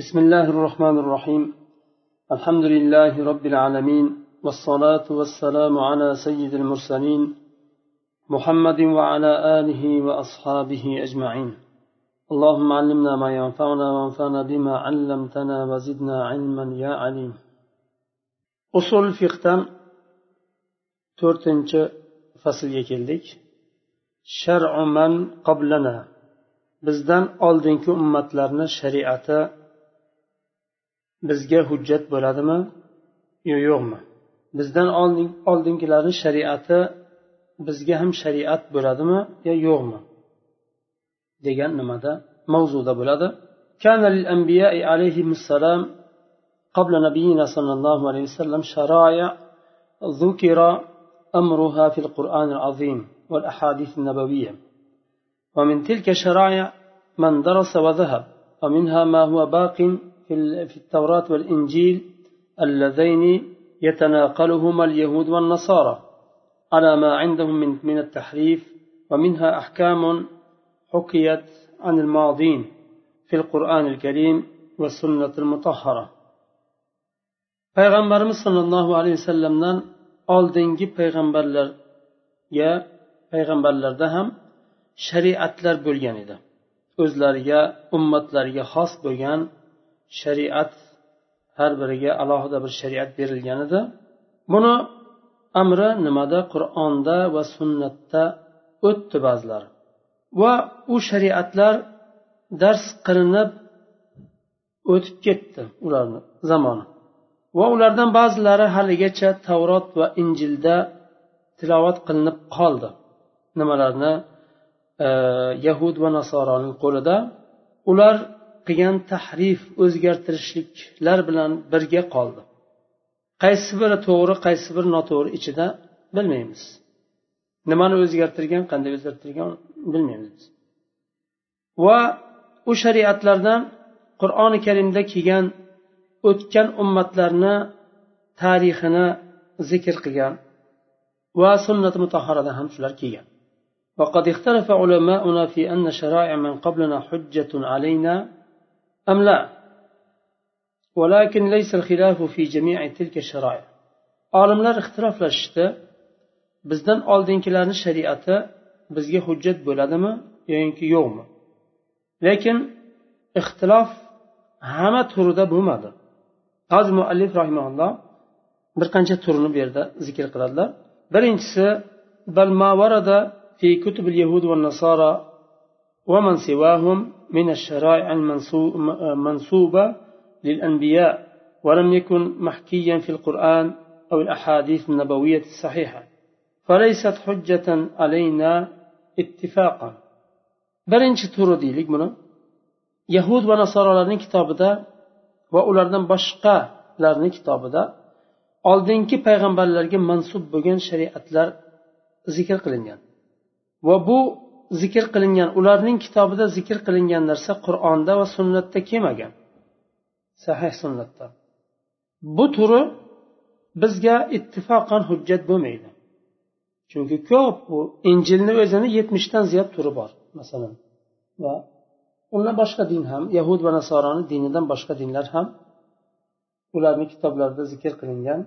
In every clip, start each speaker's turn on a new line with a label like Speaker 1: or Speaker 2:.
Speaker 1: بسم الله الرحمن الرحيم الحمد لله رب العالمين والصلاة والسلام على سيد المرسلين محمد وعلى آله وأصحابه أجمعين اللهم علمنا ما ينفعنا وانفعنا بما علمتنا وزدنا علما يا عليم أصول فقه to'rtinchi faslga keldik shar'u man qoblana bizdan oldingi ummatlarni shariati bizga hujjat bo'ladimi yo yo'qmi bizdan oldingilarni shariati bizga ham shariat bo'ladimi yo yo'qmi degan nimada mavzuda bo'ladi كان للأنبياء عليهم السلام قبل نبينا صلى الله عليه وسلم شرائع ذكر أمرها في القرآن العظيم والأحاديث النبوية ومن تلك الشرائع من درس وذهب ومنها ما هو باق في التوراة والإنجيل اللذين يتناقلهما اليهود والنصارى على ما عندهم من, من التحريف ومنها أحكام حكيت عن الماضين في القرآن الكريم والسنة المطهرة payg'ambarimiz sollallohu alayhi vasallamdan oldingi payg'ambarlarga payg'ambarlarda ham shariatlar bo'lgan edi o'zlariga ummatlariga xos bo'lgan shariat har biriga alohida bir shariat berilgan edi buni amri nimada? Qur'onda va sunnatda o'tdi ba'zilari va u shariatlar dars qilinib o'tib ketdi ularni zamoni. Va ulardan ba'zilari haligacha tavrot va injilda tilovat qilinib qoldi. Nimalarni? E, yahud va nasoroning qo'lida. Ular qilgan tahrif o'zgartirishliklar bilan birga qoldi qaysi biri to'g'ri qaysi biri noto'g'ri ichida bilmaymiz nimani o'zgartirgan qanday o'zgartirgan bilmaymiz va u shariatlardan qur'oni karimda kelgan o'tgan ummatlarni tarixini zikr qilgan va sunnati mutahharada ham shular kelgan وقد اختلف علماؤنا في أن شرائع من قبلنا حجة علينا أم لا ولكن ليس الخلاف في جميع تلك الشرائع olimlar ixtiroflashishdi bizdan oldingilarni shariati bizga hujjat bo'ladimi yoki yo'qmi lekin ixtilof hamma turida bo'lmadi hozir muallif rahimaulloh bir qancha turini bu yerda zikr qiladilar birinchisi بل ما ورد في كتب اليهود والنصارى ومن سواهم من الشرائع المنصوبة للأنبياء ولم يكن محكيا في القرآن أو الأحاديث النبوية الصحيحة. فليست حجة علينا اتفاقا. برنش تردي لقمنا يهود ونصارى لن كتاب دا وأولردن بشقا لن كتاب دا oldingi payg'ambarlarga mansub bo'lgan shariatlar zikr qilingan va bu zikr qilingan ularning kitobida zikr qilingan narsa qur'onda va sunnatda kelmagan. Sahih sunnatda. Bu turi bizga ittifoqan hujjat bo'lmaydi. Chunki ko'p bu injilni o'zini yetmishdan ziyod turi bor masalan. Va undan boshqa din ham yahud va nasoroni dinidan boshqa dinlar ham ularni kitoblarida zikr qilingan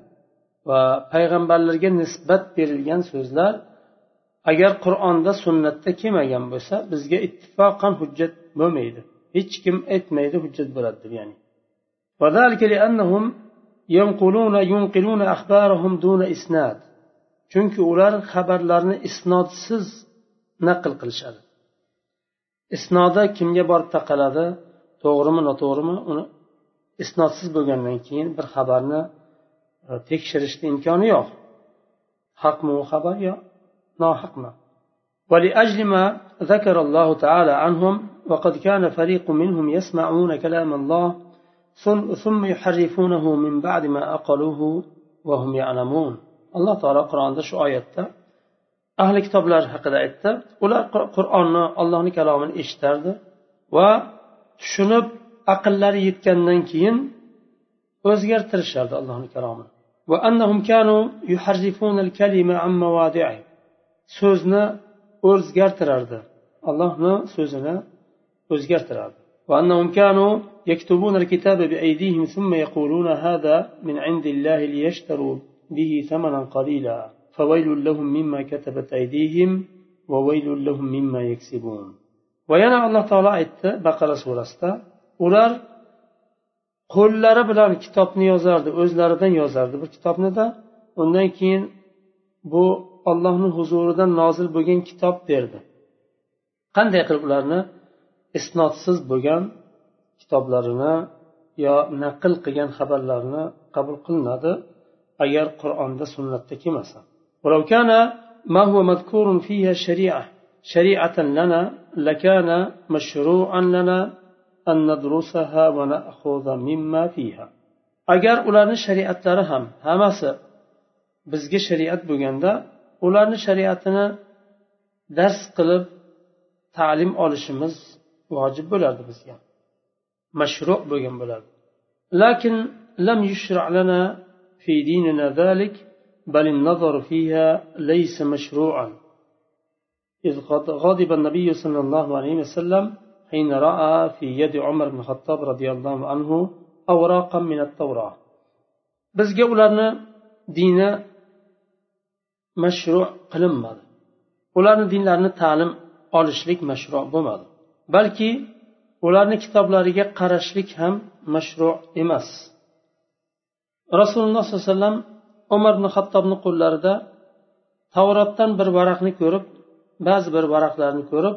Speaker 1: va payg'ambarlarga nisbat berilgan so'zlar agar qur'onda sunnatda kelmagan bo'lsa bizga ittifoqan hujjat bo'lmaydi. Hech kim aytmaydi hujjat bo'ladi deb ya'ni. Chunki ular xabarlarni isnodsiz naql qilishadi. Isnoda kimga borib taqaladi? To'g'rimi noto'g'rimi? Uni isnodsiz bo'lgandan keyin bir xabarni e, tekshirishni imkoni yo'q. Haqmi u xabar? Yo ناحقنا ولأجل ما ذكر الله تعالى عنهم وقد كان فريق منهم يسمعون كلام الله ثم يحرفونه من بعد ما أقلوه وهم يعلمون. الله تعالى قرآن ده شو آيات. أهل كتاب لا حقدا إتا ولا قرآن الله كلاما إشترد. وشنب aqllari yetgandan keyin o'zgartirishardi allohni kalomini va annahum kanu yuharrifuna al kalima an mawadi'i so'zni o'zgartirardi allohni so'zini o'zgartirardi وأنهم كانوا يكتبون الكتاب بأيديهم ثم يقولون هذا من عند الله ليشتروا به ثمنا قليلا فويل لهم مما كتبت أيديهم وويل لهم مما يكسبون وينا الله تعالى aytdi baqara surasida ular qo'llari bilan kitobni yozardi o'zlaridan yozardi bir kitobnida undan keyin bu ollohni huzuridan nozil bo'lgan kitob berdi qanday qilib ularni isnodsiz bo'lgan kitoblarini yo naql qilgan xabarlarni qabul qilinadi agar qur'onda sunnatda kelmasa ولو كان ما هو مذكور فيها شريعة شريعة لنا لكان مشروعا لنا أن ندرسها ونأخذ مما فيها agar ularni shariatlari ham hammasi bizga shariat bo'lganda ularni shariatini dars qilib ta'lim olishimiz vojib bo'lardi bizga mashru bo'lgan bo'lardi lakin lam yushra lana في ديننا ذلك بل النظر فيها ليس مشروعا إذ غضب النبي صلى الله عليه وسلم حين رأى في يد عمر بن الخطاب رضي الله عنه أوراقا من التوراة bizga ularni dini mashru qilinmadi. Ularni dinlarini ta'lim olishlik mashru bo'lmadi. Balki ularni kitoblariga qarashlik ham mashru emas. Rasululloh sollallohu alayhi vasallam umar ibn hattobni qo'llarida tavrotdan bir varaqni ko'rib ba'zi bir varaqlarni ko'rib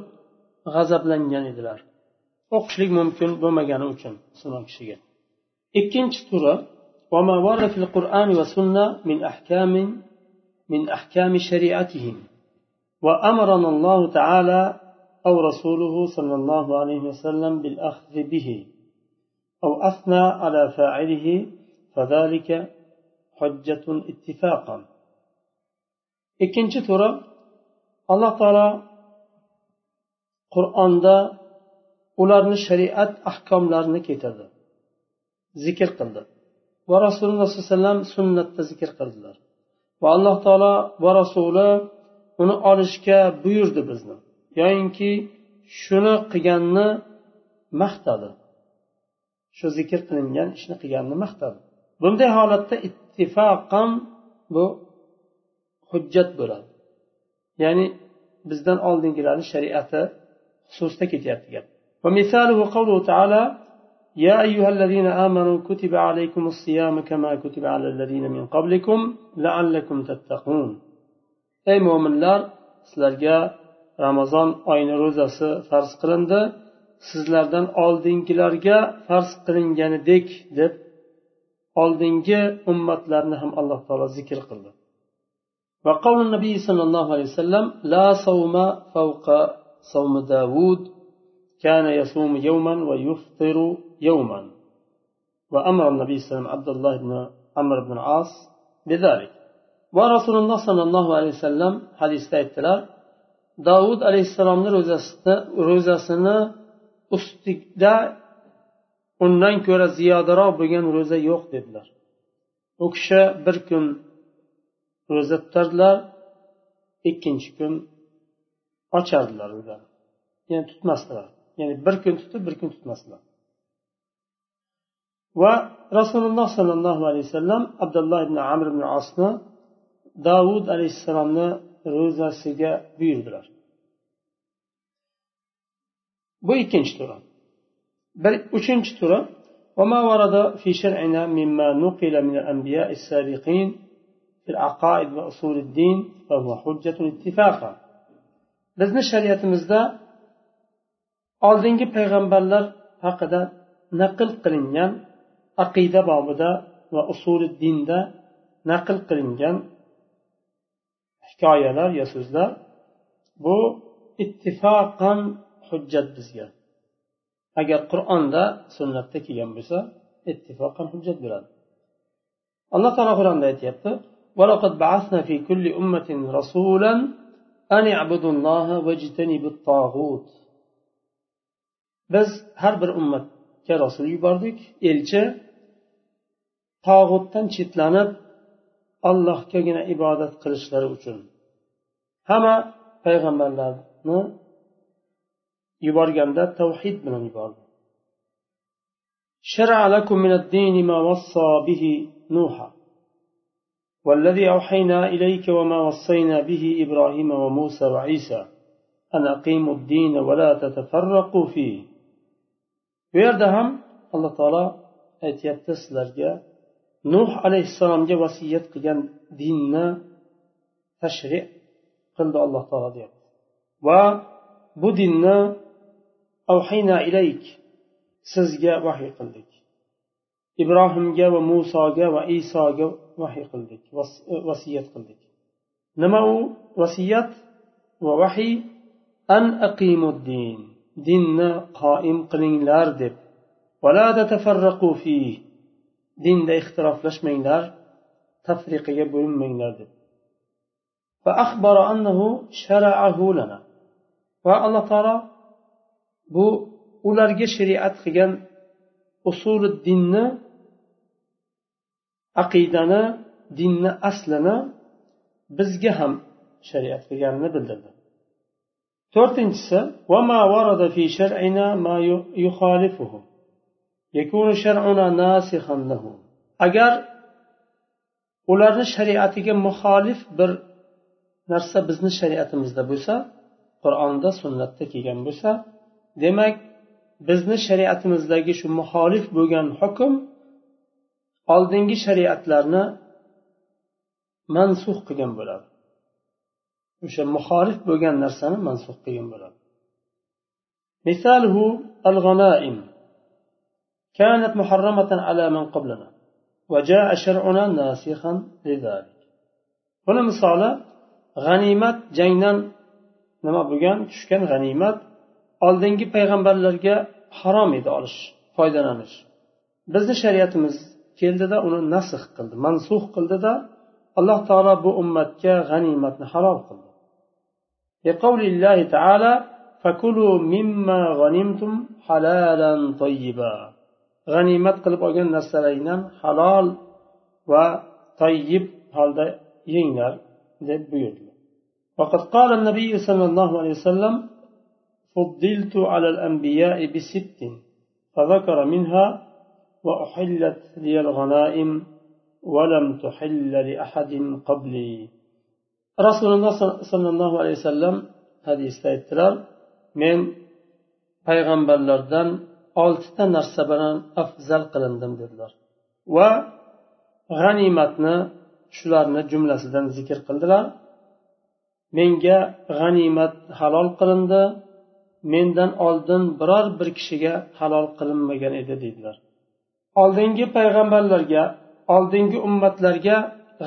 Speaker 1: g'azablangan edilar. O'qishlik mumkin bo'lmagani uchun musulmon kishiga. Ikkinchi turi من أحكام شريعتهم وأمرنا الله تعالى أو رسوله صلى الله عليه وسلم بالأخذ به أو أثنى على فاعله فذلك حجة اتفاقا ikkinchi turi alloh taolo qur'onda ularni shariat ahkomlarini keltirdi zikr qildi va rasululloh sollallohu alayhi vasallam sunnatda zikr qildilar va alloh taolo va rasuli uni olishga buyurdi bizni. Yoyinki shuni qilganni maqtadi. Shu zikr qilingan ishni qilganni maqtadi. Bunday holatda ittifoqan bu hujjat bo'ladi. Ya'ni bizdan oldingilarni shariati xususida ketyapti gap. يا أيها الذين آمنوا كتب عليكم الصيام كما كتب على الذين من قبلكم لعلكم تتقون أي مؤمن لار sizlarga ramazon oyini ro'zasi farz qilindi sizlardan oldingilarga farz qilinganidek deb oldingi ummatlarni ham alloh taolo zikr qildi وقول النبي صلى الله عليه وسلم لا صوم فوق صوم داود كان يصوم يوما ويفطر يوما وأمر النبي صلى الله عليه وسلم عبد الله بن عمرو بن العاص بذلك ورسول الله صلى الله عليه وسلم حديث aytdilar davud alayhissalomni ro'zasida ro'zasini ustida undan ko'ra ziyodaroq bo'lgan ro'za yo'q dedilar u kishi bir kun ro'za tutardilar ikkinchi kun ochardilar ro'zani ya'ni tutmasdilar ya'ni bir kun tutib bir kun tutmasdilar va rasululloh sollallohu alayhi vasallam abdulloh ibn amr ibn osni davud alayhissalomni ro'zasiga buyurdilar bu ikkinchi turi bir uchinchi turi وما ورد في شرعنا مما نقل من الأنبياء السابقين في العقائد وأصول الدين فهو حجة اتفاقا bizni shariatimizda oldingi payg'ambarlar haqida naql qilingan aqida bobida va usuli dinda naql qilingan hikoyalar yo so'zlar bu ittifoqan hujjat bizga agar qur'onda sunnatda kelgan bo'lsa ittifoqan hujjat bo'ladi alloh taolo qur'onda aytyapti ولقد بعثنا في كل أمة رسولا أن اعبدوا الله واجتنبوا الطاغوت biz har bir ummatga rasul yubordik elchi tog'utdan chetlanib allohgagina ibodat qilishlari uchun hamma payg'ambarlarni yuborganda tavhid bilan yubordi شرع لكم من الدين ما وصى به نوح والذي أوحينا إليك وما وصينا به إبراهيم وموسى وعيسى أن أقيموا الدين ولا تتفرقوا فيه ويردهم الله تعالى أتيت تسلر nuh alayhissalomga vasiyat qilgan dinni tashri qildi alloh taolo deyapti va bu dinni avhayna ilayk sizga vahiy qildik ibrohimga va musoga va isoga vahiy qildik vasiyat qildik nima u vasiyat va vahiy an aqimuddin dinni qoim qilinglar deb dinda ixtiroflashmanglar tafriqaga bo'linmanglar deb. Va alloh taolo bu ularga shariat qilgan usuli dinni aqidani dinni aslini bizga ham shariat qilganini bildirdi. To'rtinchisi agar ularni shariatiga muxolif bir narsa bizni shariatimizda bo'lsa qur'onda sunnatda kelgan bo'lsa demak bizni shariatimizdagi shu muxolif bo'lgan hukm oldingi shariatlarni mansux qilgan bo'ladi o'sha muxolif bo'lgan narsani mansux qilgan bo'ladi al كانت محرمة على من قبلنا وجاء شرعنا ناسخا لذلك هنا مثال غنيمت jangdan nima bo'lgan tushgan g'animat oldingi payg'ambarlarga harom edi olish foydalanish bizni shariatimiz keldida uni nasx qildi mansux qildida alloh taolo bu ummatga g'animatni halol qildi لقول الله تعالى فكلوا مما غنمتم حلالا طيبا G'animat qilib olgan narsalaringdan halol va tayyib holda yenglar deb buyurdi. وقد قال النبي صلى الله عليه وسلم فضلت على الأنبياء بست فذكر منها وأحلت لي الغنائم ولم تحل لأحد قبلي رسول الله صلى الله عليه وسلم hadisda aytdilar men payg'ambarlardan oltita narsa bilan afzal qilindim dedilar. Va g'animatni shularni jumlasidan zikr qildilar. Menga g'animat halol qilindi. Mendan oldin biror bir kishiga halol qilinmagan edi deydilar oldingi payg'ambarlarga oldingi ummatlarga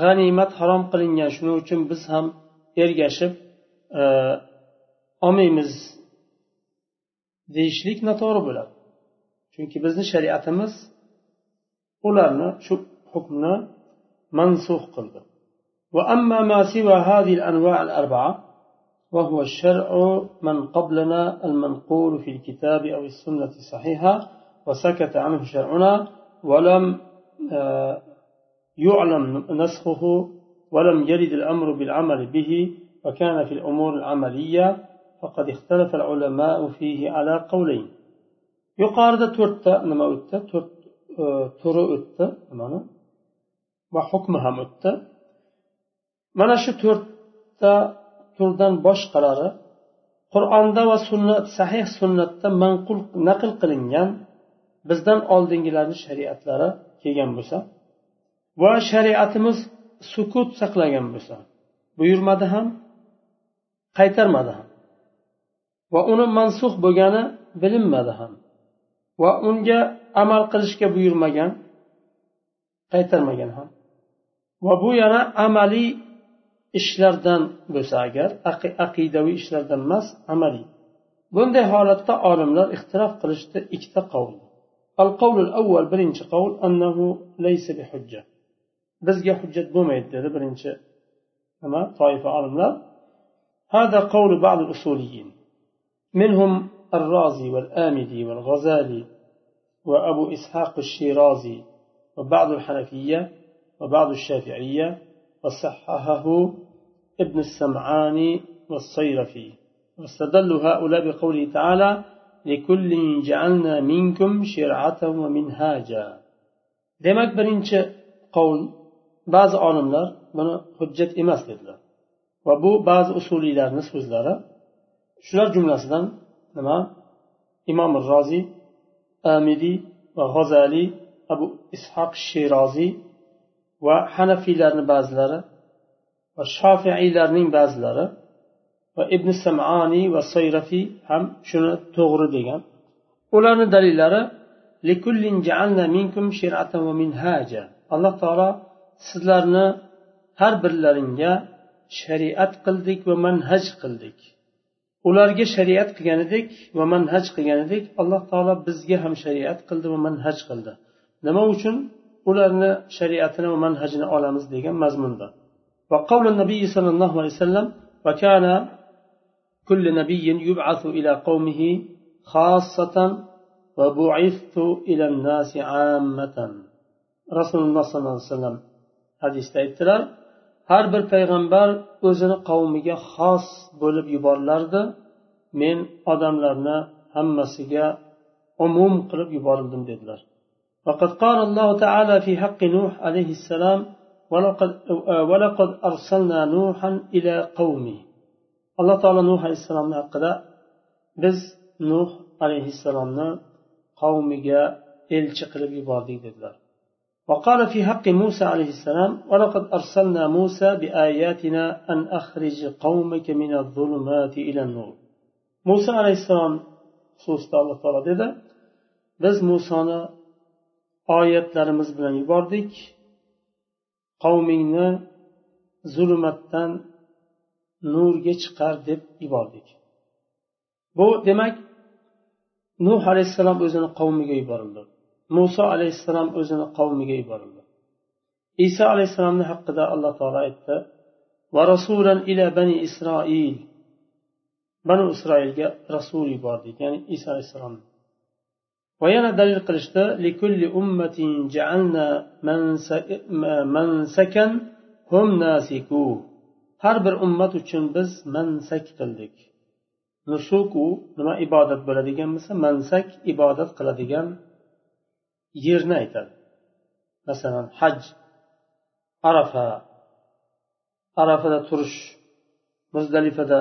Speaker 1: g'animat harom qilingan. Shuning uchun biz ham ergashib e, olmaymiz deyishlik noto'g'ri bo'ladi. Chunki bizni shariatimiz ularni shu hukmni mansux qildi. وأما ما سوى هذه الأنواع الأربعة وهو الشرع من قبلنا المنقول في الكتاب أو السنة الصحيحة وسكت عنه شرعنا ولم يعلم نسخه ولم يرد الأمر بالعمل به وكان في الأمور العملية فقد اختلف العلماء فيه على قولين yuqorida to'rtta nima o'tdi? To'rt e, turi o'tdi. Nimani? Va hukmi ham o'tdi. Mana shu to'rtta turdan boshqalari qur'onda va sunnat sahih sunnatda manqul naql qilingan bizdan oldingilarni shariatlari kelgan bo'lsa va shariatimiz sukut saqlagan bo'lsa buyurmadi ham qaytarmadi ham va uni mansux bo'lgani bilinmadi ham. va unga amal qilishga buyurmagan qaytarmagan ham va bu yana amaliy ishlardan bo'lsa agar aqidaviy ishlardan emas amaliy bunday holatda olimlar ixtirof qilishdi ikkita qavl القول الأول birinchi قول أنه ليس بحجة bizga hujjat bo'lmaydi dedi birinchi nima toifa olimlar هذا قول بعض الأصوليين منهم الرازي والآمدي والغزالي وأبو إسحاق الشيرازي وبعض الحنفية وبعض الشافعية وصححه ابن السمعاني والصيرفي. واستدلوا هؤلاء بقوله تعالى لكل جعلنا منكم شرعة ومنهاجا. demak birinchi qovul ba'zi olimlar buni hujjat emas dedilar va bu ba'zi usuliylarni so'zlari shular jumlasidan nima? Imom roziy amidiy va g'ozaliy abu ishoq sheroziy va hanafiylarni ba'zilari va shofiiylarning ba'zilari va ibn samaniy va soyrafiy ham shuni to'g'ri degan. Ularni dalillari alloh taolo sizlarni har birlaringga shariat qildik va manhaj qildik. ularga shariat qilgan edik va manhaj qilgan edik alloh taolo bizga ham shariat qildi va manhaj qildi nima uchun ularni shariatini va manhajini olamiz degan mazmunda وقول النبي صلى الله عليه وسلم وكان كل نبي يبعث إلى قومه خاصة وبعثت إلى الناس عامة رسول الله صلى الله عليه وسلم hadisda aytdilar har bir payg'ambar o'zini qavmiga xos bo'lib yuborilardi men odamlarni hammasiga umum qilib yuborildim dedilar وقد قال الله تعالى في حق نوح عليه السلام ولقد, ولقد أرسلنا نوحا إلى قومه alloh taolo nuh alayhissalomni haqida biz nuh alayhissalomni qavmiga elchi qilib yubordik dedilar وقال في حق موسى عليه السلام ولقد أرسلنا موسى بآياتنا أن أخرج قومك من الظلمات إلى النور موسى عليه السلام xususida alloh taolo dedi biz musoni oyatlarimiz bilan yubordik qavmingni zulmatdan nurga chiqar deb yubordik bu demak nuh alayhissalom o'zini qavmiga yuborildi Muso alayhissalom o'zini qavmiga yuborildi. Iso alayhissalomni haqida alloh taolo aytdi va rasulan ila bani isroil. Banu isroilga rasul yubordik ya'ni iso alayhissalomni. Va yana dalil qilishdi likulli ummatin ja'alna mansakan hum nasiku. Har bir ummat uchun biz mansak qildik. Nusuku nima ibodat bo'ladigan bo'lsa mansak ibodat qiladigan yerni aytadi. Masalan haj arafa arafada turish muzdalifada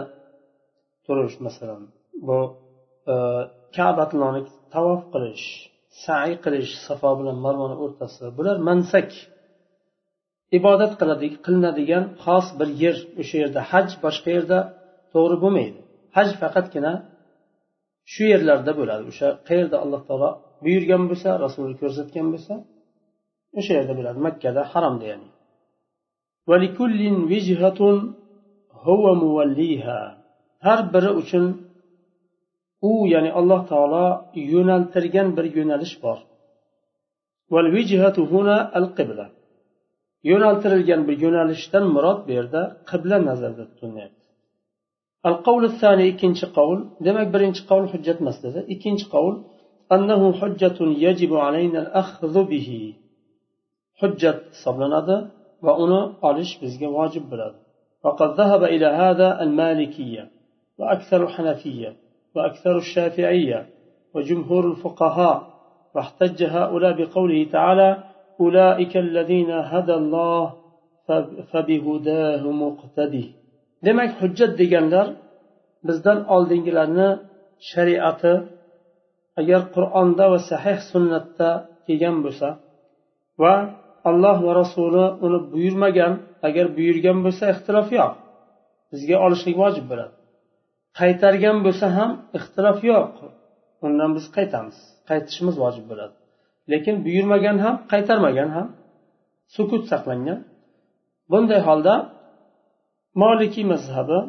Speaker 1: turish masalan bu e, kabatullohni tavof qilish sai qilish safo bilan marvani o'rtasida bular mansak. Ibodat qilinadigan xos bir yer o'sha yerda haj boshqa yerda to'g'ri bo'lmaydi. Haj faqatgina shu yerlarda bo'ladi o'sha qayerda alloh taolo buyurgan bo'lsa rasuli ko'rsatgan bo'lsa o'sha yerda bo'ladi makkada haromda ya'ni har biri uchun u ya'ni alloh taolo yo'naltirgan bir yo'nalish bor. Yo'naltirilgan bir yo'nalishdan murod bu yerda qibla nazarda tutilyapti. Al qavli thani ikkinchi qavl demak birinchi qavl hujjat emas dedi. Ikkinchi qavl أنه حجة يجب علينا الأخذ به. hisoblanadi va uni olish bizga vojib bo'ladi وقد ذهب إلى هذا المالكية وأكثر الحنفية وأكثر الشافعية وجمهور الفقهاء. واحتج هؤلاء بقوله تعالى أولئك الذين هدى الله فبهداه مقتدي demak hujjat deganlar bizdan oldingilarni shariati agar qur'onda va sahih sunnatda kelgan bo'lsa va alloh va rasuli uni buyurmagan agar buyurgan bo'lsa ixtilof yo'q. Bizga olishlik vojib bo'ladi. Qaytargan bo'lsa ham ixtilof yo'q. Undan biz qaytamiz. Qaytishimiz vojib bo'ladi. Lekin buyurmagan ham qaytarmagan ham sukut saqlangan. Bunday holda molikiy mazhabi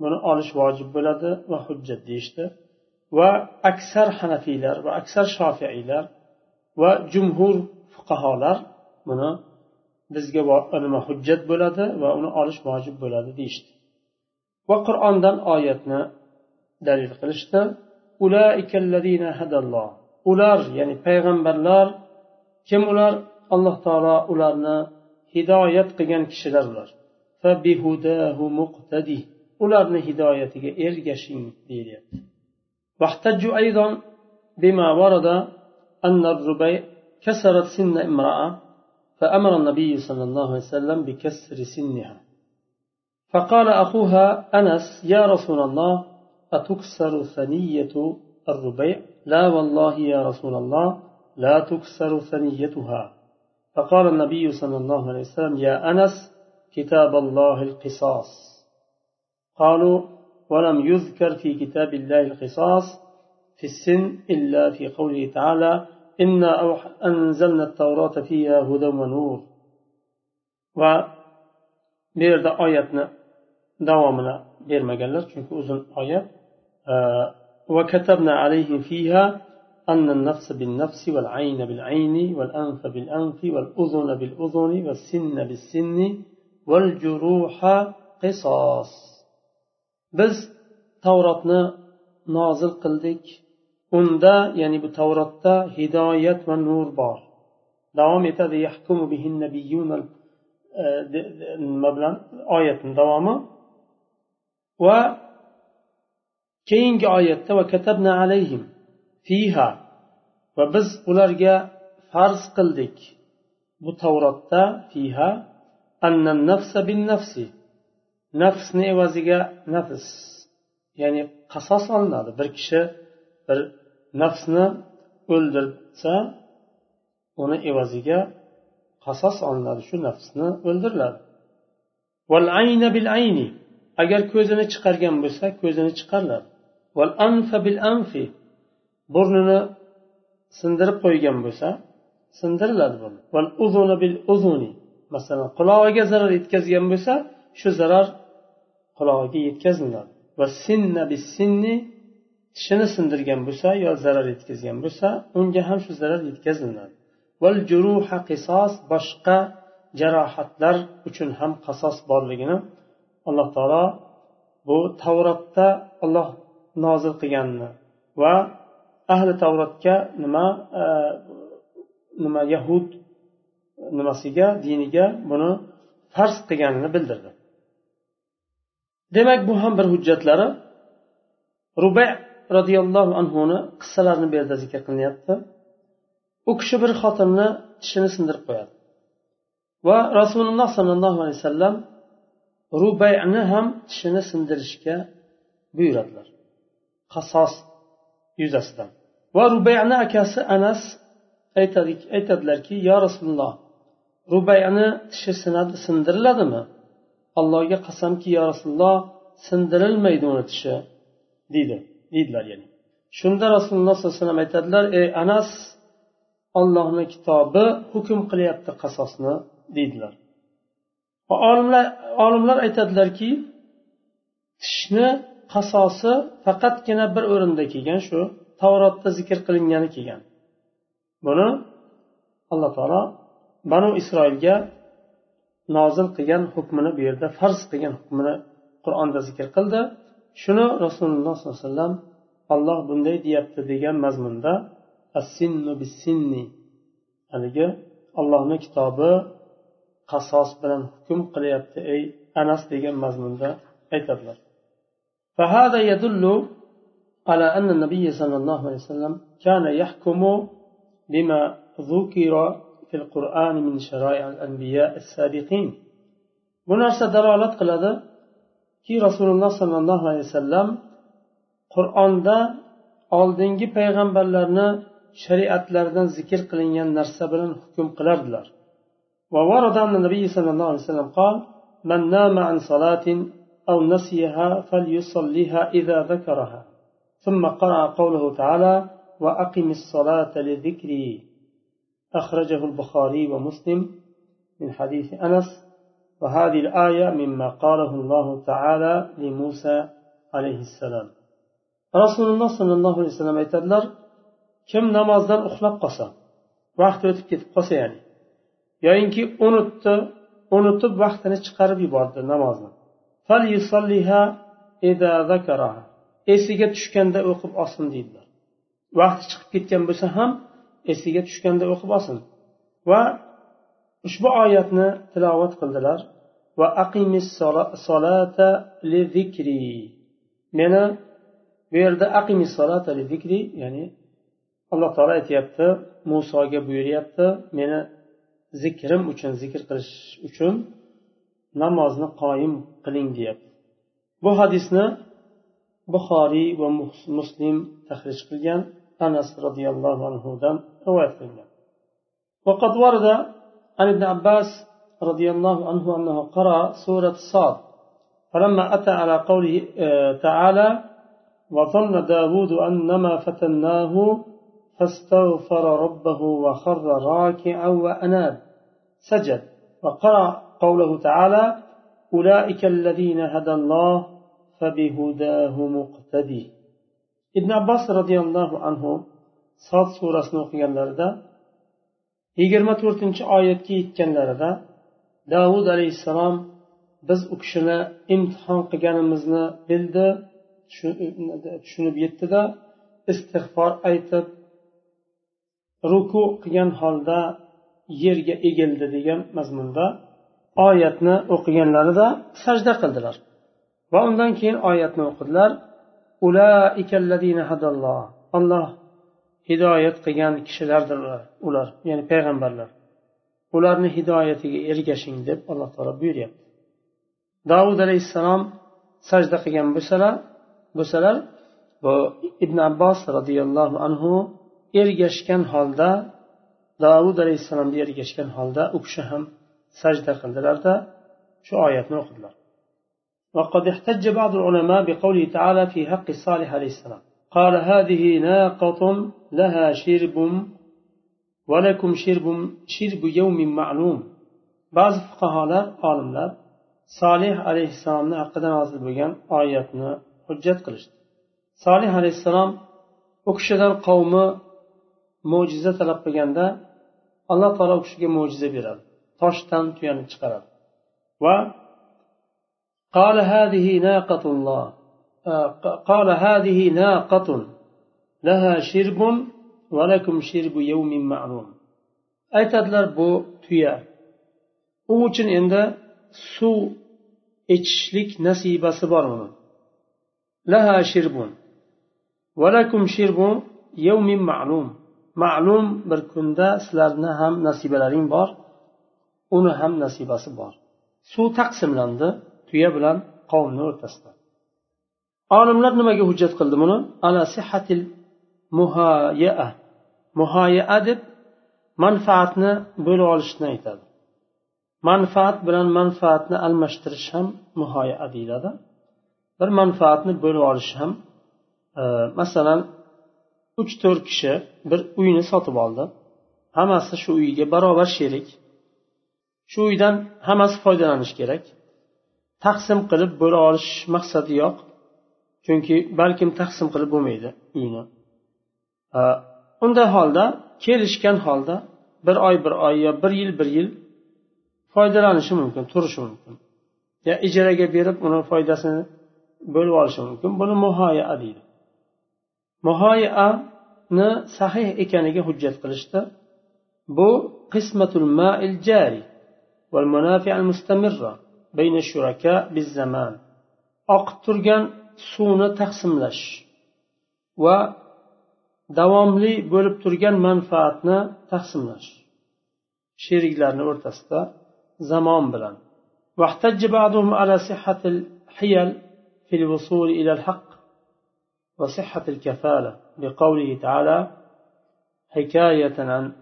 Speaker 1: buni olish vojib bo'ladi va hujjat deyishdi. Va aksar hanafiylar va aksar shofiiylar va jumhur fuqarolar buni bizga nima hujjat bo'ladi va uni olish vojib bo'ladi deyishdi. Va qur'ondan oyatni dalil qilishdi. Ular ya'ni payg'ambarlar kim ular? Alloh taolo ularni hidoyat qilgan kishilar ular. Ularni hidoyatiga ergashing deyilyapti واحتجوا أيضا بما ورد أن الربيع كسرت سن امرأة فأمر النبي صلى الله عليه وسلم بكسر سنها. فقال أخوها أنس يا رسول الله أتكسر ثنية الربيع؟ لا والله يا رسول الله لا تكسر ثنيتها. فقال النبي صلى الله عليه وسلم يا أنس كتاب الله القصاص. قالوا ولم يذكر في كتاب الله القصاص في السن إلا في قوله تعالى إنا أنزلنا التوراة فيها هدى ونور. و بيرد آياتنا دوامنا bermaganlar chunki uzun oyat. وكتبنا عليهم فيها أن النفس بالنفس والعين بالعين والأنف بالأنف والأذن بالأذن والسن بالسن والجروح قصاص biz tavrotni nozil qildik. Unda ya'ni bu tavrotda hidoyat va nur bor. Davom etadi. E, nima bilan oyatni davomi. Va keyingi oyatda va katabna alayhim fiha. Va biz ularga farz qildik bu tavrotda fiha. Annan nafsa bin nafsi. Nafsni evaziga nafs. Ya'ni qasos olinadi. Bir kishi bir nafsni o'ldirsa uni evaziga qasos olinadi. Shu nafsni o'ldiriladi. Val ayna bil ayni. Agar ko'zini chiqargan bo'lsa ko'zini chiqariladi. Val anfa bil anfi. Burnini sindirib qo'ygan bo'lsa sindiriladi burni val uzuni bil uzuni. Masalan qulog'iga zarar yetkazgan bo'lsa shu zarar qulog'iga yetkaziladi va sinna bis sinni tishini sindirgan bo'lsa yo zarar yetkazgan bo'lsa unga ham shu zarar yetkaziladi val juruha qisos boshqa jarohatlar uchun ham qasos borligini alloh taolo bu tavrotda olloh nozil qilganini va ahli tavrotga nima e, nima yahud nimasiga diniga buni farz qilganini bildirdi. Demak bu ham bir hujjatlari. Rubay roziyallohu anhuni qissalarini bu yerda zikr qilinyapti. U kishi bir xotinni tishini sindirib qo'yadi. Va rasululloh sollallohu alayhi vasallam rubayni ham tishini sindirishga buyuradilar. Qasos yuzasidan. Va rubayni akasi anas aytadilarki yo rasululloh rubayni tishi sinadi sindiriladimi? Allohga qasamki yo rasululloh sindirilmaydi uni tishi deydi. Deydilar ya'ni. Shunda rasululloh sollallohu alayhi vasallam aytadilar ey anas ollohni kitobi hukm qilyapti qasosni deydilar. Olimlar olimlar aytadilarki tishni qasosi faqatgina bir o'rinda kelgan shu tavrotda zikr qilingani kelgan. Buni alloh taolo banu isroilga nozil qilgan hukmini bu yerda farz qilgan hukmini qur'onda zikr qildi shuni rasululloh sollallohu alayhi vasallam olloh bunday deyapti degan mazmunda assinnu bisinni haligi ollohni kitobi qasos bilan hukm qilyapti ey anas degan mazmunda aytadilar فهذا يدل على أن النبي صلى الله عليه وسلم كان يحكم بما ذكر في القرآن من شرائع الأنبياء السابقين bu narsa dalolat qiladiki rasululloh sollallohu alayhi vasallam qur'onda oldingi payg'ambarlarni shariatlaridan zikr qilingan narsa bilan hukm qilardilar وورد أن النبي صلى الله عليه وسلم قال من نام عن صلاة أو نسيها فليصليها إذا ذكرها ثم قرأ قوله تعالى وأقم الصلاة لذكري أخرجه البخاري ومسلم من حديث أنس وهذه الآية مما قاله الله تعالى لموسى عليه السلام. رسول الله صلى الله عليه وسلم يتدلر كم نماز أخلاق قصة وقت يتكتب قصة يعني yoyinki unutdi unutib vaqtini chiqarib yubordi namozni esiga tushganda o'qib olsin deydilar. Vaqti chiqib ketgan bo'lsa ham esiga tushganda o'qib olsin. Va ushbu oyatni tilovat qildilar. Va aqimis solata li zikri. Meni bu yerda aqimi zikri ya'ni alloh taolo aytyapti musoga buyuryapti meni zikrim uchun zikr qilish uchun namozni qoyim qiling deyapti. Bu hadisni buxoriy va muslim tahrij qilgan anas roziyallohu anhudan qilingan وقد ورد عن ابن عباس رضي الله عنه أنه قرأ سورة صاد فلما أتى على قوله تعالى وظن داود أنما فتناه فاستغفر ربه وخر راكعا وأناب. سجد وقرأ قوله تعالى أولئك الذين هدى الله فبهداه مقتدي. ibn abbos roziyallohu anhu sod surasini o'qiganlarida yigirma to'rtinchi oyatga yetganlarida davud alayhissalom biz u kishini imtihon qilganimizni bildi tushunib yetdida istig'for aytib ruku qilgan holda yerga egildi degan mazmunda oyatni o'qiganlarida sajda qildilar. Va undan keyin oyatni o'qidilar. Alloh hidoyat qilgan kishilardir ular ya'ni payg'ambarlar ularni hidoyatiga ergashing deb alloh taolo buyuryapti davud alayhissalom sajda qilgan bo'lsalar bo'lsalar bu ibn abbos roziyallohu anhu ergashgan holda davud alayhissalomga ergashgan holda u kishi ham sajda qildilarda shu oyatni o'qidilar وقد احتج بعض العلماء بقوله تعالى في حق صالح عليه السلام قال هذه ناقة لها شرب ولكم شرب شرب يوم معلوم بعض فقهاء عالمlar solih alayhissalomni haqida nozil bo'lgan oyatni hujjat qilishdi solih alayhissalom u kishidan qavmi mo'jiza talab qilganda alloh taolo u kishiga mo'jiza beradi toshdan tuyani chiqaradi va قال هذه ناقة الله قال هذه ناقة laha shirbun valakum shirbu yawmin ma'lum. Aytadilar bu tuya. U uchun endi suv ichishlik nasibasi bor uni. Laha shirbun valakum shirbu yawmin ma'lum. Ma'lum bir kunda sizlarni ham nasibalaring bor uni ham nasibasi bor. Suv taqsimlandi tuya bilan qavmni o'rtasida. Olimlar nimaga hujjat qildi buni? Ala sihatil muhoyaa. Muhoyaa deb manfaatni bo'lib olishni aytadi. Manfaat bilan manfaatni almashtirish ham muhoyaa deyiladi. Bir manfaatni bo'lib olish ham e, masalan uch to'rt kishi bir uyni sotib oldi. Hammasi shu uyga barobar sherik. Shu uydan hammasi foydalanishi kerak. Taqsim qilib bo'la olish maqsadi yo'q. Chunki balkim taqsim qilib bo'lmaydi uyni. Unday holda kelishgan holda bir oy bir oy yo bir yil bir yil foydalanishi mumkin turishi mumkin. Yo ijaraga berib uni foydasini bo'lib olishi mumkin. Buni muhoya deydi. Muhoyani sahih ekaniga hujjat qilishdi bu qismatul ma'il jari val munafi al mustamirra bayna shuraka biz zaman oqib turgan suvni taqsimlash va davomli bo'lib turgan manfaatni taqsimlash. Sheriklarni o'rtasida zamon bilan. واحتج بعضهم على صحة الحيل في الوصول إلى الحق وصحة الكفالة بقوله تعالى حكاية عن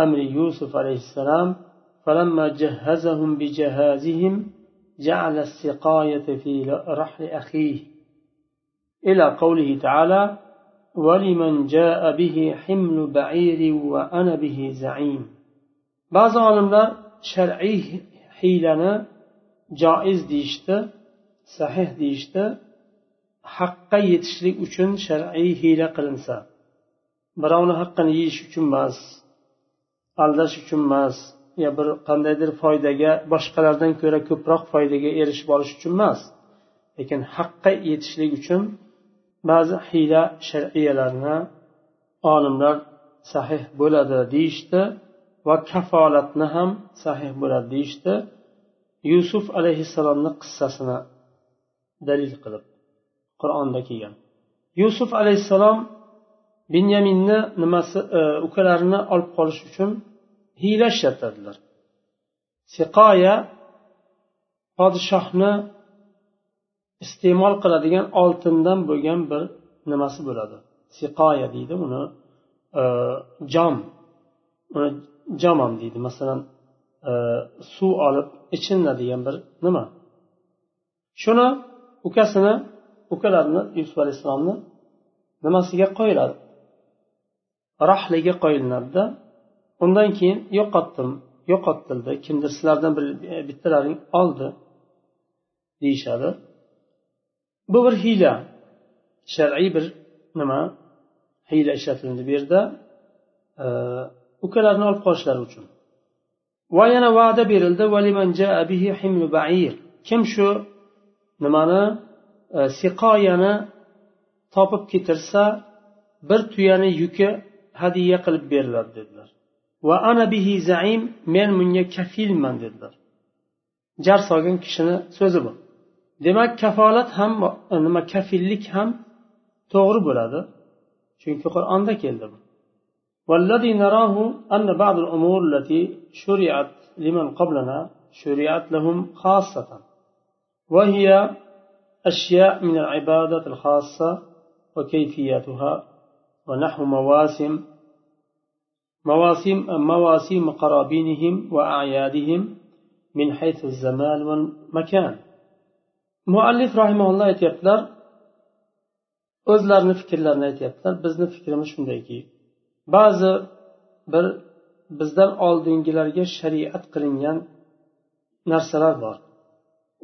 Speaker 1: أمر يوسف عليه السلام فلما جهزهم بجهازهم جعل السقاية في رحل أخيه إلى قوله تعالى ولمن جاء به حمل بعير وأنا به زعيم بعض olimlar shar'iy hiylani joiz deyishdi sahih deyishdi haqqa yetishlik uchun shar'iy hiyla qilinsa birovni haqqini yeyish uchun emas aldash uchun emas yo bir qandaydir foydaga boshqalardan ko'ra ko'proq foydaga erishib olish uchun emas lekin haqqa yetishlik uchun ba'zi hiyla shar'iyalarni olimlar sahih bo'ladi deyishdi va kafolatni ham sahih bo'ladi deyishdi yusuf alayhissalomni qissasini dalil qilib qur'onda kelgan yusuf alayhissalom binyaminni nimasi e, ukalarini olib qolish uchun hiyla ishlatadilar siqoya podshohni iste'mol qiladigan oltindan bo'lgan bir nimasi bo'ladi? Siqoya deydi uni. Jom uni jamon deydi. Masalan e, suv olib ichinadigan bir nima? Shuni ukasini ukalarini yusuf alayhissalomni nimasiga qo'yiladi? Rahliga qo'yilinadida. Undan keyin yo'qotdim yo'qotildi. Kimdir sizlardan bir e, bittalaring oldi deyishadi. Bu bir hiyla. Shar'iy bir nima? Hiyla ishlatildi bu yerda. Ukalarni olib qolishlari uchun. Va yana va'da berildi. Kim shu nimani e, siqoyani topib ketirsa bir tuyani yuki hadya qilib beriladi dedilar. Va ana bihi zaim men bunga kafilman dedilar. Jar solgan kishini so'zi bu. Demak kafolat ham nima kafillik ham to'g'ri bo'ladi. Chunki qur'onda keldi bu. والذي نراه أن بعض الأمور التي شرعت لمن قبلنا شرعت لهم خاصة وهي أشياء من العبادة الخاصة وكيفيتها ونحو مواسم مواسم مواسم قرابينهم وأعيادهم من حيث الزمان والمكان muallif rahimaulloh aytyaptilar o'zlarini fikrlarini aytyaptilar. Bizni fikrimiz shundayki ba'zi bir bizdan oldingilarga shariat qilingan narsalar bor.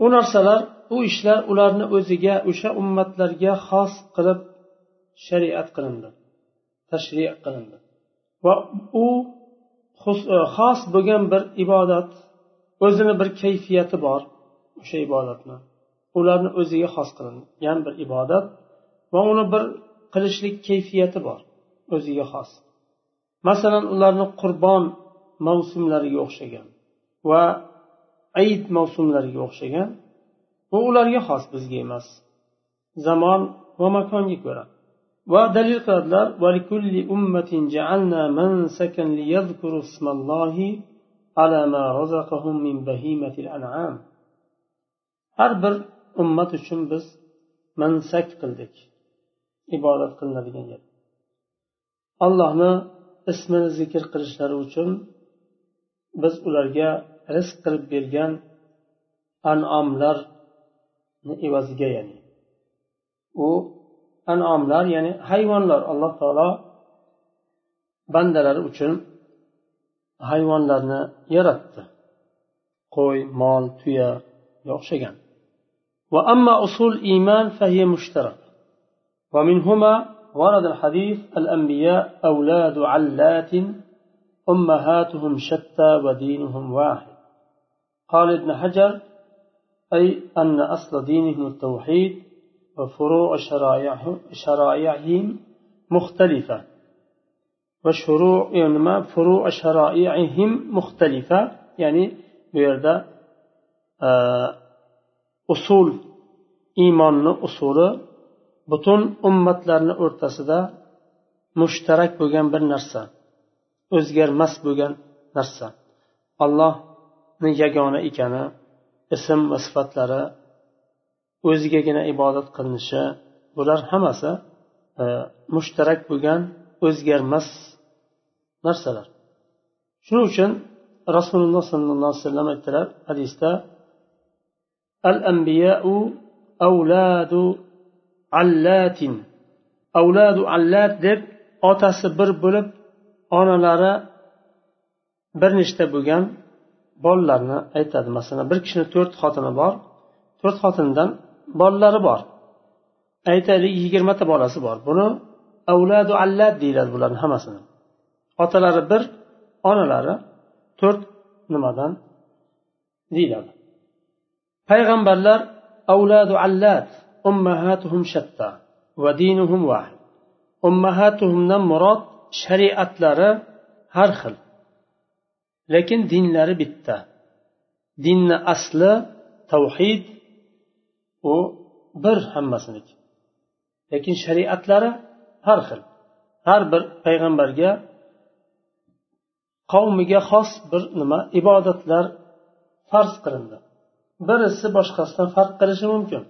Speaker 1: U narsalar u ishlar ularni o'ziga o'sha ummatlarga xos qilib shariat qilindi tashri qilindi. Va u e, xos bo'lgan bir ibodat o'zini bir kayfiyati bor o'sha ibodatni. Ularni o'ziga xos qilingan bir ibodat va uni bir qilishlik kayfiyati bor o'ziga xos. Masalan ularni qurbon mavsumlariga o'xshagan va ayit mavsumlariga o'xshagan bu ularga xos bizga emas. Zamon va makonga ko'ra. Va dalil qiladilar har bir ummat uchun biz mansak qildik. Ibodat qilinadigan yer. Allohni ismini zikr qilishlari uchun biz ularga rizq qilib bergan anomlarni evaziga ya'ni u anomlar ya'ni hayvonlar alloh taolo bandalari uchun hayvonlarni yaratdi. Qo'y mol tuyaga o'xshagan. وأما أصول الإيمان فهي مشتركة. ومنهما ورد الحديث الأنبياء أولاد علات أمهاتهم شتى ودينهم واحد. قال ابن حجر أي أن أصل دينهم التوحيد وفروع شرائعهم مختلفة. وشروع يعني فروع شرائعهم مختلفة يعني بيردا usul iymonni usuli butun ummatlarni o'rtasida mushtarak bo'lgan bir narsa o'zgarmas bo'lgan narsa. Allohni yagona ekani ism va sifatlari o'zigagina ibodat qilinishi bular hammasi e, mushtarak bo'lgan o'zgarmas narsalar. Shuning uchun rasululloh sollallohu alayhi vasallam aytdilar hadisda الأنبياء أولاد علات. أولاد علات allat deb otasi bir bo'lib onalari bir nechta bo'lgan bolalarni aytadi masalan bir kishini to'rt xotini bor to'rt xotinidan bolalari bor aytaylik yigirmata bolasi bor buni avladu allat deyiladi bularni hammasini otalari bir onalari to'rt nimadan deyiladi payg'ambarlar avladu allat ummahatuhum shatta va dinuhum vahid ummahatuhumdan murod shariatlari har xil. Lekin dinlari bitta. Dinni asli tavhid u bir hammasiniki lekin shariatlari har xil. Har bir payg'ambarga qavmiga xos bir nima ibodatlar farz qilindi. birisi boshqasidan farq qilishi mumkin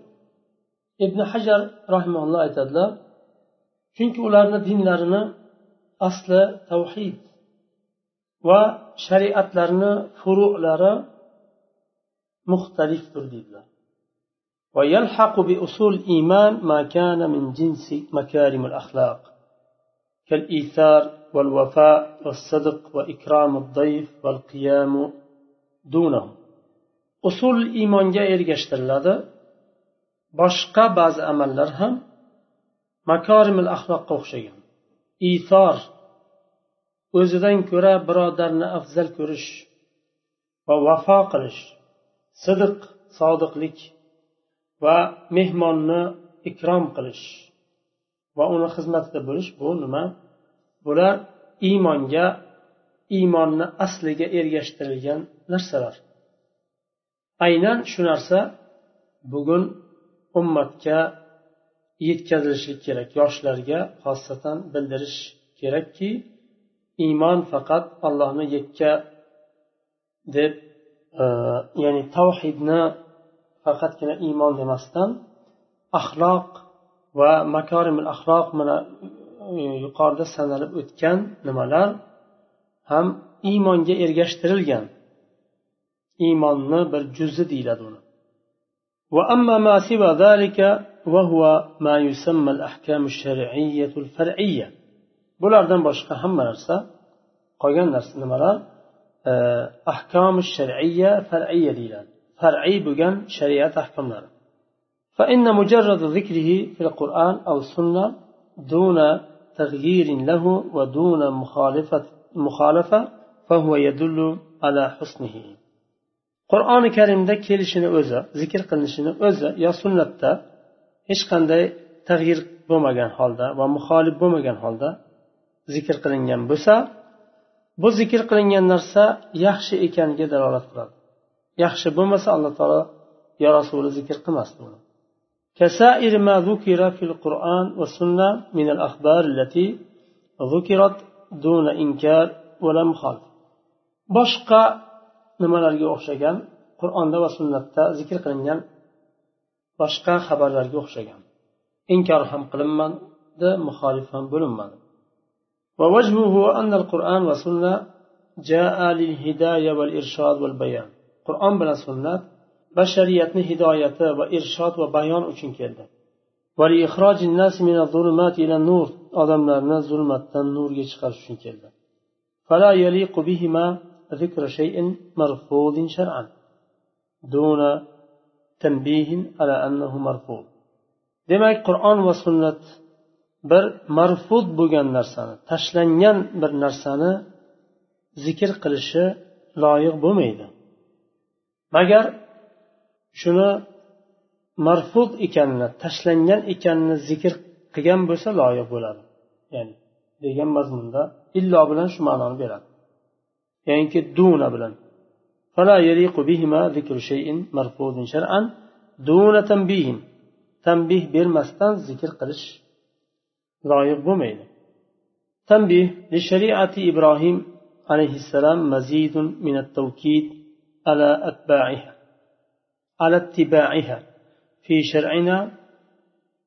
Speaker 1: ibn hajar rahimalloh aytadilar chunki ularni dinlarini asli tavhid va shariatlarni furu'lari muxtalifdir deydilar ويلحق بأصول الإيمان ما كان من جنس مكارم الأخلاق كالإيثار والوفاء والصدق وإكرام الضيف والقيام دونه usul iymonga ergashtiriladi. Boshqa ba'zi amallar ham makorimil axloqqa o'xshagan. Ifor o'zidan ko'ra birodarni afzal ko'rish va vafo qilish sidiq sodiqlik va mehmonni ikrom qilish va uni xizmatida bo'lish bu nima? Bular iymonga iymonni asliga ergashtirilgan narsalar. Aynan shu narsa bugun ummatga yetkazilishi kerak. Yoshlarga xosatan bildirish kerakki iymon faqat allohni yakka deb e, ya'ni tavhidni faqatgina iymon demasdan axloq va makorimil axloq mana e, yuqorida sanalib o'tgan nimalar ham iymonga ergashtirilgan. iymonni bir juzi deyiladi uni وأما ما سوى ذلك وهو ما يسمى الأحكام الشرعية الفرعية بلاردن باشقا هم نرسا قيان نرسا نمرا أحكام الشرعية فرعية ديلا فرعي بغن شريعة أحكام نرى. فإن مجرد ذكره في القرآن أو السنة دون تغيير له ودون مخالفة, مخالفة فهو يدل على حسنه qur'oni karimda kelishini o'zi zikr qilinishini o'zi yo sunnatda hech qanday tag'yir bo'lmagan holda va muxolif bo'lmagan holda zikr qilingan bo'lsa bu zikr qilingan narsa yaxshi ekaniga dalolat qiladi yaxshi bo'lmasa alloh taolo yo rasuli zikr qilmasdi uni كسائر ما ذكر في القرآن والسنة من الأخبار التي ذكرت دون إنكار ولا مخالفة boshqa nimalarga o'xshagan qur'onda va sunnatda zikr qilingan boshqa xabarlarga o'xshagan inkor ham qilinmadi muxolif ham bo'linmadi ووجهه أن القرآن والسنة جاء للهداية والإرشاد والبيان قرآن بلا سنة بشرية هداية وإرشاد وبيان uchun keldi ولإخراج الناس من الظلمات إلى النور odamlarni zulmatdan nurga chiqarish uchun keldi فلا يليق بهما ذكر شيء مرفوض شرعا دون تنبيه على أنه مرفوض demak qur'on va sunnat bir marfud bo'lgan narsani tashlangan bir narsani zikr qilishi loyiq bo'lmaydi magar shuni marfud ekanini tashlangan ekanini zikr qilgan bo'lsa loyiq bo'ladi ya'ni degan mazmunda illo bilan shu ma'noni beradi ya'niki duna bilan فلا يليق بهما ذكر شيء مرفوض شرعا دون تنبيه. تنبيه bermasdan zikr qilish loyiq bo'lmaydi تنبيه لشريعة إبراهيم عليه السلام مزيد من التوكيد على أتباعها على اتباعها في شرعنا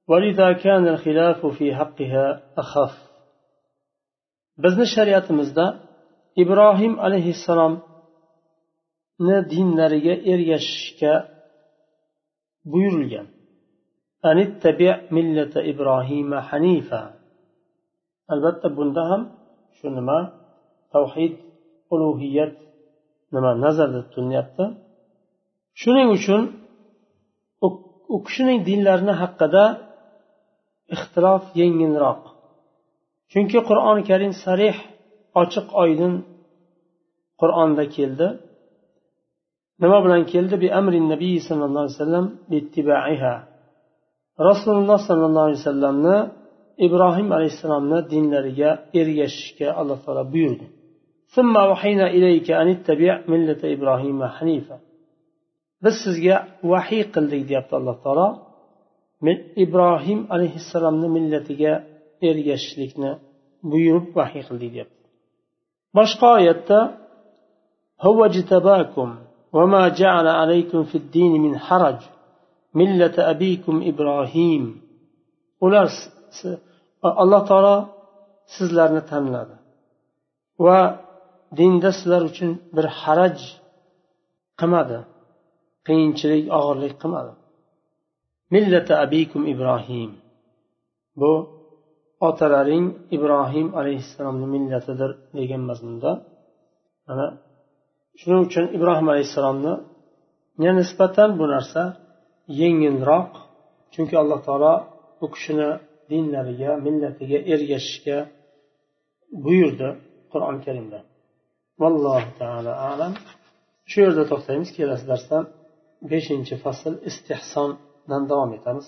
Speaker 1: ولذا كان الخلاف في حقها أخف. بزن شريعة مزدا ibrohim alayhissalomni dinlariga ergashishga buyurilgan. Ibrohima hanifa. Albatta bunda ham shu nima? Tavhid ulug'iyat nima nazarda tutilyapti. Shuning uchun u kishining dinlarini haqida ixtilof yengilroq. Chunki qur'oni karim sarih ochiq oydin qur'onda keldi. Nima bilan keldi? Bi amri nabiy sallallohu alayhi vasallam rasululloh sollallohu alayhi vasallamni ibrohim alayhissalomni dinlariga ergashishga alloh taolo buyurdi. Biz sizga vahiy qildik deyapti alloh taolo. Ibrohim alayhissalomni millatiga ergashishlikni buyurib vahiy qildik deyapti. boshqa oyatda هو اجتباكم وما جعل عليكم في الدين من حرج ملة أبيكم إبراهيم ular alloh taolo sizlarni tanladi va dinda sizlar uchun bir haraj qilmadi qiyinchilik og'irlik qilmadi millata abikum ibrohim bu otalaring ibrohim alayhissalomni millatidir degan mazmunda mana shuning uchun ibrohim alayhissalomni nisbatan bu narsa yengilroq chunki alloh taolo u kishini dinlariga millatiga ergashishga buyurdi qur'oni karimda. Vallohu taala alam. Shu yerda to'xtaymiz kelasi darsda beshinchi fasl istehsondan davom etamiz.